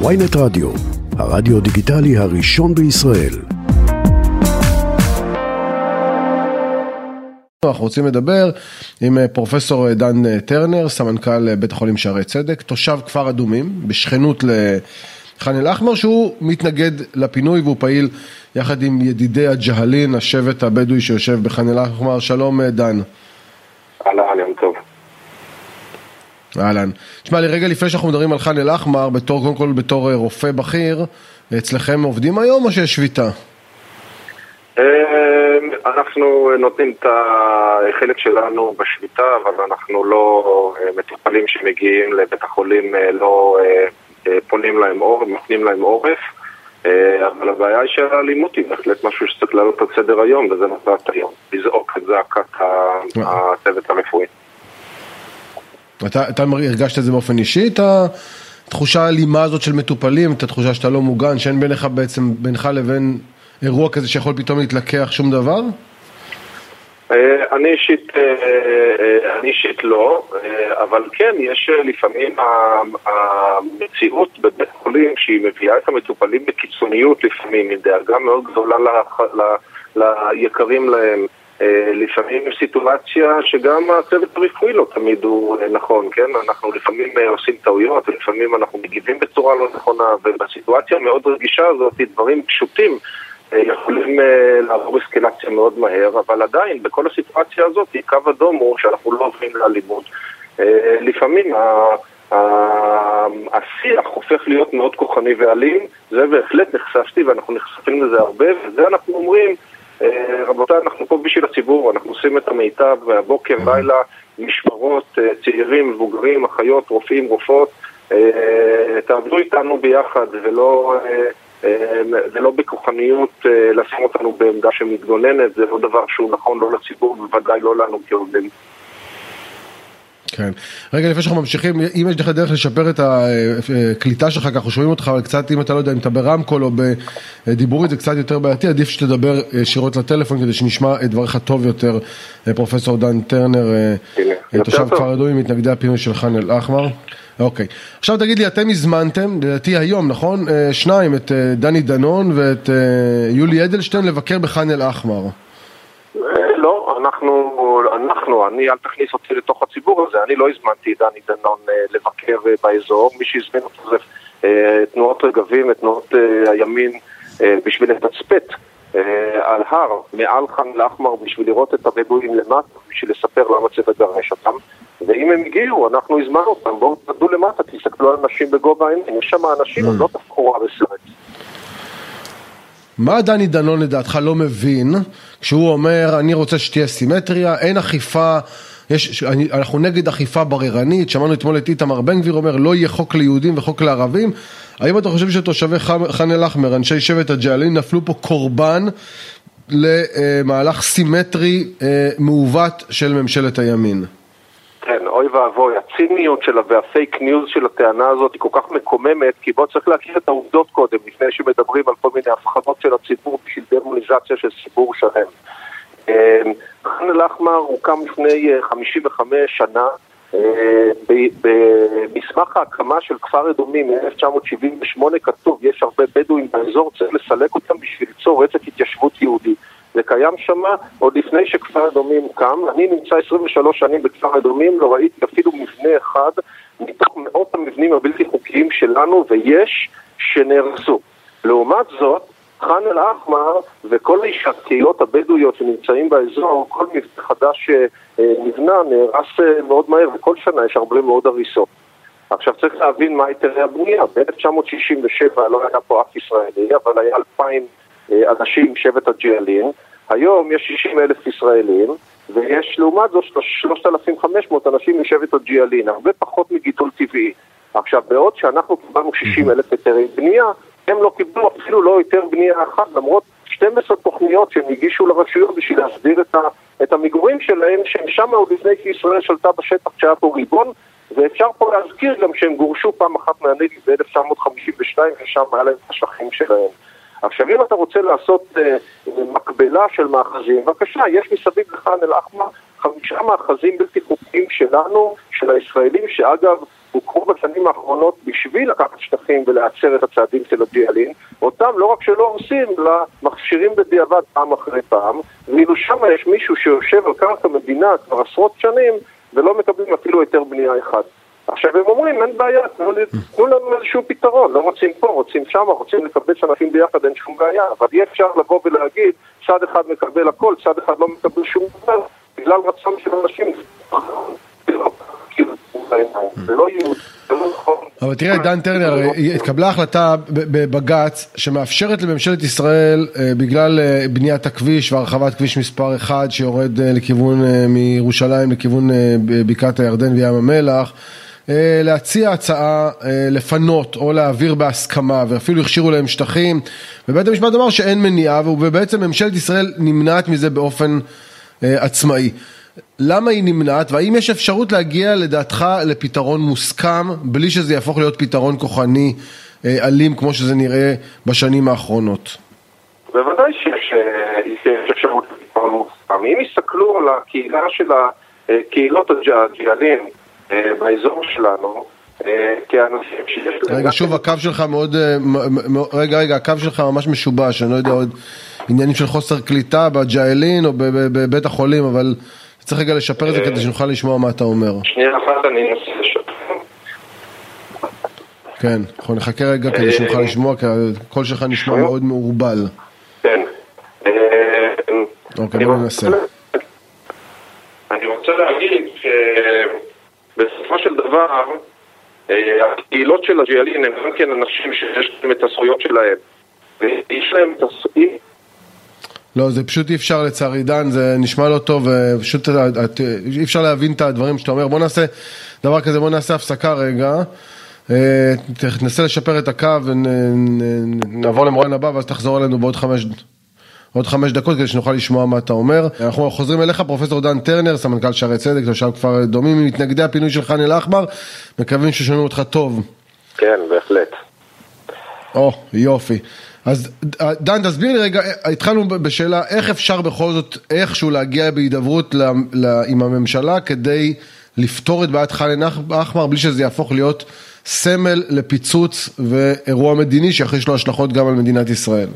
ויינט רדיו, הרדיו דיגיטלי הראשון בישראל. אנחנו רוצים לדבר עם אה, פרופסור אה, דן אה, טרנר, סמנכ"ל בית החולים שערי צדק, תושב כפר אדומים, בשכנות לח'אן אל-אחמר, שהוא מתנגד לפינוי והוא פעיל יחד עם ידידי הג'הלין, השבט הבדואי שיושב בח'אן אל-אחמר. שלום דן. אהלן, יום טוב. אהלן. תשמע רגע לפני שאנחנו מדברים על ח'אן אל-אחמר, בתור, קודם כל בתור רופא בכיר, אצלכם עובדים היום או שיש שביתה? אנחנו נותנים את החלק שלנו בשביתה, אבל אנחנו לא מטופלים שמגיעים לבית החולים, לא פונים להם עורף, מפנים להם עורף. אבל הבעיה היא שהאלימות היא בהחלט משהו שצריך לעלות על סדר היום, וזה מטרת היום, לזעוק את זעקת הצוות הרפואי. אתה, אתה הרגשת את זה באופן אישי, את התחושה האלימה הזאת של מטופלים, את התחושה שאתה לא מוגן, שאין ביניך בעצם, בינך לבין אירוע כזה שיכול פתאום להתלקח שום דבר? אני אישית, אני אישית לא, אבל כן, יש לפעמים המציאות בבית חולים שהיא מביאה את המטופלים בקיצוניות לפעמים, עם דאגה מאוד גדולה ליקרים להם. לפעמים סיטואציה שגם הצוות הרפואי לא תמיד הוא נכון, כן? אנחנו לפעמים עושים טעויות ולפעמים אנחנו מגיבים בצורה לא נכונה ובסיטואציה המאוד רגישה הזאת דברים פשוטים יכולים לעבור אסקלציה מאוד מהר, אבל עדיין בכל הסיטואציה הזאת קו אדום הוא שאנחנו לא עוברים לאלימות. לפעמים השיח הופך להיות מאוד כוחני ואלים, זה בהחלט נחשפתי ואנחנו נחשפים לזה הרבה, וזה אנחנו אומרים רבותיי, אנחנו פה בשביל הציבור, אנחנו עושים את המיטב מהבוקר, לילה, משמרות, צעירים, מבוגרים, אחיות, רופאים, רופאות, תעבדו איתנו ביחד ולא, ולא בכוחניות לשים אותנו בעמדה שמתגוננת, זה לא דבר שהוא נכון לא לציבור, בוודאי לא לנו כעובדים. כן. רגע, לפני שאנחנו ממשיכים, אם יש לך דרך לשפר את הקליטה שלך, ככה שומעים אותך, אבל קצת, אם אתה לא יודע, אם אתה ברמקול או בדיבורית, זה קצת יותר בעייתי, עדיף שתדבר ישירות לטלפון כדי שנשמע את דבריך טוב יותר, פרופסור דן טרנר, תושב כפר אדומים, מתנגדי הפינוי של ח'אן אל-אחמר. אוקיי. עכשיו תגיד לי, אתם הזמנתם, לדעתי היום, נכון? שניים, את דני דנון ואת יולי אדלשטיין לבקר בח'אן אל-אחמר. אנחנו, אנחנו, אני, אל תכניס אותי לתוך הציבור הזה, אני לא הזמנתי את דני דנון לבקר באזור, מי שהזמין אותו זה תנועות רגבים ותנועות הימין בשביל לתצפת על הר מעל ח'אן אל-אחמר בשביל לראות את הבדואים למטה, בשביל לספר למה צריך לגרש אותם. ואם הם הגיעו, אנחנו הזמנו אותם, בואו תעדו למטה, תסתכלו על אנשים בגובה העיניים, יש שם אנשים, הם לא תפקורה בסרט. מה דני דנון לדעתך לא מבין כשהוא אומר אני רוצה שתהיה סימטריה, אין אכיפה, יש, אני, אנחנו נגד אכיפה בררנית, שמענו אתמול את איתמר בן גביר אומר לא יהיה חוק ליהודים וחוק לערבים, האם אתה חושב שתושבי ח'אן אל-אחמר, אנשי שבט הג'אלין, נפלו פה קורבן למהלך סימטרי מעוות של ממשלת הימין? אוי ואבוי, הציניות שלה והפייק ניוז של הטענה הזאת היא כל כך מקוממת, כי בוא צריך להכיר את העובדות קודם, לפני שמדברים על כל מיני הפחדות של הציבור בשביל דמוניזציה של ציבור שלם. ח'אן אל-אחמר הוקם לפני 55 שנה במסמך ההקמה של כפר אדומים מ-1978 כתוב, יש הרבה בדואים באזור, צריך לסלק אותם בשביל ליצור רצף התיישבות יהודי. זה קיים שם עוד לפני שכפר אדומים קם. אני נמצא 23 שנים בכפר אדומים, לא ראיתי אפילו מבנה אחד מתוך מאות המבנים הבלתי חוקיים שלנו, ויש שנהרסו. לעומת זאת, ח'אן אל-אחמר וכל הקהילות הבדואיות שנמצאים באזור, כל מבנה חדש שנבנה נהרס מאוד מהר, וכל שנה יש הרבה מאוד הריסות. עכשיו צריך להבין מה היתרי הבנייה. ב-1967 לא היה פה אף ישראלי, אבל היה 2,000 אנשים שבט הג'יאלין, היום יש 60 אלף ישראלים ויש לעומת זאת 3,500 אנשים משבט הג'יאלין, הרבה פחות מגידול טבעי. עכשיו בעוד שאנחנו קיבלנו 60 אלף היתרי בנייה, הם לא קיבלו אפילו לא היתר בנייה אחת, למרות 12 תוכניות שהם הגישו לרשויות בשביל להסדיר את, ה, את המגורים שלהם, שהם שם עוד לפני שישראל שלטה בשטח כשהיה פה ריבון, ואפשר פה להזכיר גם שהם גורשו פעם אחת מהנגב ב-1952 ושם היה להם את השטחים שלהם. עכשיו אם אתה רוצה לעשות אה, מקבלה של מאחזים, בבקשה, יש מסביב לח'אן אל-אחמר חמישה מאחזים בלתי חוקיים שלנו, של הישראלים, שאגב הוקמו בשנים האחרונות בשביל לקחת שטחים ולעצר את הצעדים של הג'יאלין, אותם לא רק שלא הורסים, אלא מכשירים בדיעבד פעם אחרי פעם, ואילו שם יש מישהו שיושב על קרקע מדינה כבר עשרות שנים ולא מקבלים אפילו היתר בנייה אחד. עכשיו הם אומרים, אין בעיה, תנו, תנו לנו איזשהו פתרון, לא רוצים פה, רוצים שם, רוצים לקבץ אנשים ביחד, אין שום בעיה, אבל אי אפשר לבוא ולהגיד, צד אחד מקבל הכל, צד אחד לא מקבל שום דבר, בגלל רצון של אנשים. לא נכון. אבל תראה, דן טרנר, התקבלה החלטה בבג"ץ שמאפשרת לממשלת ישראל, אה, בגלל אה, בניית הכביש והרחבת כביש מספר 1 שיורד אה, לכיוון, מירושלים לכיוון בקעת הירדן וים המלח, להציע הצעה לפנות או להעביר בהסכמה ואפילו הכשירו להם שטחים ובית המשפט אמר שאין מניעה ובעצם ממשלת ישראל נמנעת מזה באופן עצמאי. למה היא נמנעת והאם יש אפשרות להגיע לדעתך לפתרון מוסכם בלי שזה יהפוך להיות פתרון כוחני אלים כמו שזה נראה בשנים האחרונות? בוודאי שיש, אפשרות לפתרון מוסכם. אם יסתכלו על הקהילה של הקהילות הג'יאלים באזור שלנו רגע, שוב הקו שלך מאוד, רגע, רגע, הקו שלך ממש משובש, אני לא יודע עוד עניינים של חוסר קליטה בג'אלין או בבית החולים, אבל צריך רגע לשפר את זה כדי שנוכל לשמוע מה אתה אומר. שנייה אחת אני אנסה לשפר. כן, אנחנו נחכה רגע כדי שנוכל לשמוע, כי הקול שלך נשמע מאוד מעורבל. כן. אוקיי, בוא ננסה. אני רוצה להגיד שבסופו של דבר, הקהילות של הג'יאלין הם גם כן אנשים שיש להם את הזכויות שלהם. ויש להם את הזכויות... לא, זה פשוט אי אפשר לצערי, דן, זה נשמע לא טוב, פשוט אי אפשר להבין את הדברים שאתה אומר. בוא נעשה דבר כזה, בוא נעשה הפסקה רגע. תנסה לשפר את הקו ונעבור למורן הבא ואז תחזור אלינו בעוד חמש, עוד חמש דקות כדי שנוכל לשמוע מה אתה אומר. אנחנו חוזרים אליך, פרופסור דן טרנר, סמנכ"ל שערי צדק, תושב כפר דומים, ממתנגדי הפינוי של חאן אל-אחמר, מקווים ששומעים אותך טוב. כן, בהחלט. או, יופי. אז דן, תסביר לי רגע, התחלנו בשאלה איך אפשר בכל זאת איכשהו להגיע בהידברות עם הממשלה כדי לפתור את בעיית חאן אל-אחמר בלי שזה יהפוך להיות סמל לפיצוץ ואירוע מדיני שיכניס לו השלכות גם על מדינת ישראל.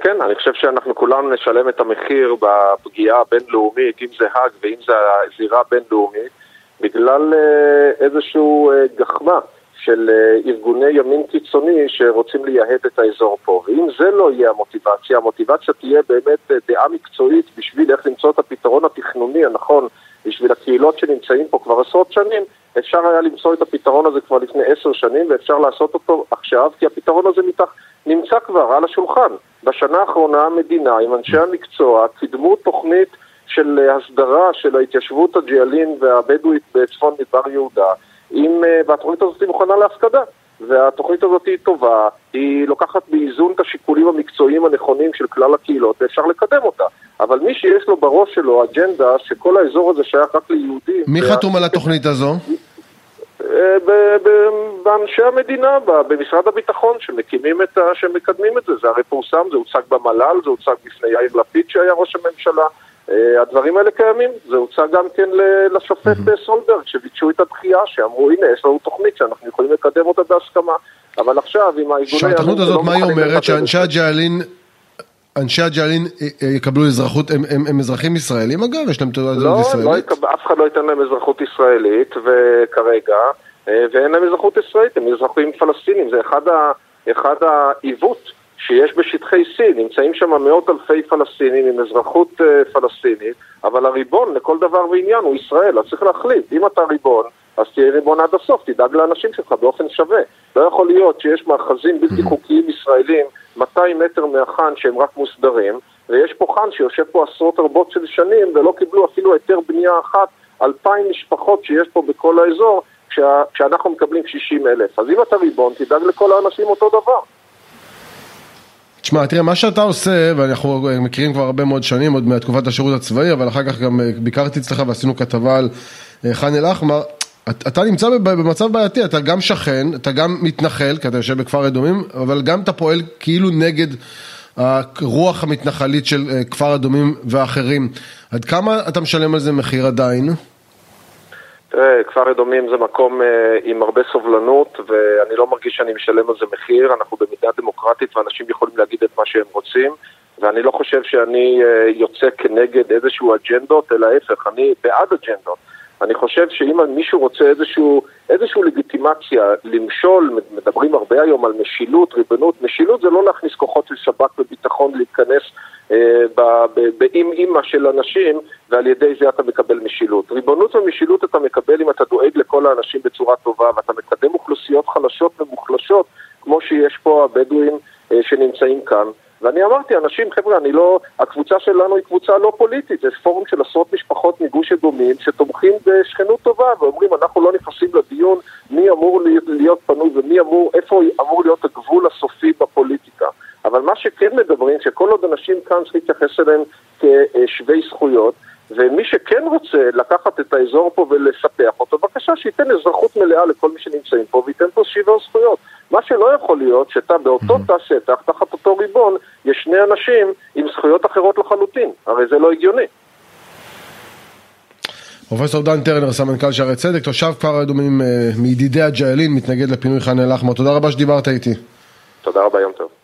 כן, אני חושב שאנחנו כולנו נשלם את המחיר בפגיעה הבינלאומית, אם זה האג ואם זה הזירה הבינלאומית, בגלל איזשהו גחמה של ארגוני ימין קיצוני שרוצים לייהד את האזור פה. ואם זה לא יהיה המוטיבציה, המוטיבציה תהיה באמת דעה מקצועית בשביל איך למצוא את הפתרון התכנוני הנכון בשביל הקהילות שנמצאים פה כבר עשרות שנים, אפשר היה למצוא את הפתרון הזה כבר לפני עשר שנים ואפשר לעשות אותו עכשיו, כי הפתרון הזה מתח... נמצא כבר על השולחן. בשנה האחרונה המדינה עם אנשי המקצוע קידמו תוכנית של הסדרה של ההתיישבות הג'יאלין והבדואית בצפון מדבר יהודה, עם, והתוכנית הזאת היא מוכנה להפקדה. והתוכנית הזאת היא טובה, היא לוקחת באיזון את השיקולים המקצועיים הנכונים של כלל הקהילות ואפשר לקדם אותה. אבל מי שיש לו בראש שלו אג'נדה שכל האזור הזה שייך רק ליהודים... מי. חתום על התוכנית הזו? באנשי המדינה, במשרד הביטחון, שמקימים את ה... שמקדמים את זה. זה הרי פורסם, זה הוצג במל"ל, זה הוצג בפני יאיר לפיד שהיה ראש הממשלה. הדברים האלה קיימים, זה הוצג גם כן לשופט סולברג, שביקשו את הדחייה, שאמרו הנה יש לנו תוכנית שאנחנו יכולים לקדם אותה בהסכמה, אבל עכשיו עם הארגוני... שהתוכנית הזאת, מה היא אומרת? שאנשי הג'אלין... אנשי הג'אלין יקבלו אזרחות, הם, הם, הם אזרחים ישראלים אגב? יש להם תעודת לא, ישראלית? לא, יקב... אף אחד לא ייתן להם אזרחות ישראלית וכרגע, ואין להם אזרחות ישראלית, הם אזרחים פלסטינים, זה אחד, ה... אחד העיוות שיש בשטחי C, נמצאים שם מאות אלפי פלסטינים עם אזרחות פלסטינית, אבל הריבון לכל דבר ועניין הוא ישראל, אז צריך להחליט, אם אתה ריבון, אז תהיה ריבון עד הסוף, תדאג לאנשים שלך באופן שווה. לא יכול להיות שיש מאחזים בלתי חוקיים ישראלים 200 מטר מהחאן שהם רק מוסדרים, ויש פה חאן שיושב פה עשרות רבות של שנים ולא קיבלו אפילו היתר בנייה אחת, אלפיים משפחות שיש פה בכל האזור, כשה, כשאנחנו מקבלים 60 אלף. אז אם אתה ריבון, תדאג לכל האנשים אותו דבר. תשמע, תראה, מה שאתה עושה, ואנחנו מכירים כבר הרבה מאוד שנים, עוד מתקופת השירות הצבאי, אבל אחר כך גם ביקרתי אצלך ועשינו כתבה על חאן אל-אחמר, אתה נמצא במצב בעייתי, אתה גם שכן, אתה גם מתנחל, כי אתה יושב בכפר אדומים, אבל גם אתה פועל כאילו נגד הרוח המתנחלית של כפר אדומים ואחרים. עד כמה אתה משלם על זה מחיר עדיין? תראה, כפר אדומים זה מקום אה, עם הרבה סובלנות, ואני לא מרגיש שאני משלם על זה מחיר. אנחנו במדינה דמוקרטית ואנשים יכולים להגיד את מה שהם רוצים, ואני לא חושב שאני אה, יוצא כנגד איזשהו אג'נדות, אלא ההפך, אני בעד אג'נדות. אני חושב שאם מישהו רוצה איזשהו, איזשהו לגיטימציה למשול, מדברים הרבה היום על משילות, ריבונות, משילות זה לא להכניס כוחות של שב"כ וביטחון להיכנס אה, באם אימא של אנשים ועל ידי זה אתה מקבל משילות. ריבונות ומשילות אתה מקבל אם אתה דואג לכל האנשים בצורה טובה ואתה מקדם אוכלוסיות חלשות ומוחלשות כמו שיש פה הבדואים אה, שנמצאים כאן. ואני אמרתי, אנשים, חבר'ה, אני לא, הקבוצה שלנו היא קבוצה לא פוליטית, זה פורום של עשרות משפחות מגוש אדומים שתומכים בשכנות טובה ואומרים, אנחנו לא נכנסים לדיון מי אמור להיות פנוי ומי אמור, איפה אמור להיות הגבול הסופי בפוליטיקה. אבל מה שכן מדברים, שכל עוד אנשים כאן צריכים להתייחס אליהם כשווי זכויות, ומי שכן רוצה לקחת את האזור פה ולספח אותו, בבקשה שייתן אזרחות מלאה לכל מי שנמצאים פה וייתן פה שוויון זכויות. מה שלא יכול להיות, שאתה באותו תא שטח, תחת אותו ריבון, יש שני אנשים עם זכויות אחרות לחלוטין. הרי זה לא הגיוני. פרופסור דן טרנר, סמנכ"ל שערי צדק, תושב כפר אדומים אה, מידידי הג'אלין, מתנגד לפינוי ח'אן אל-אחמר. תודה רבה שדיברת איתי. תודה רבה, יום טוב.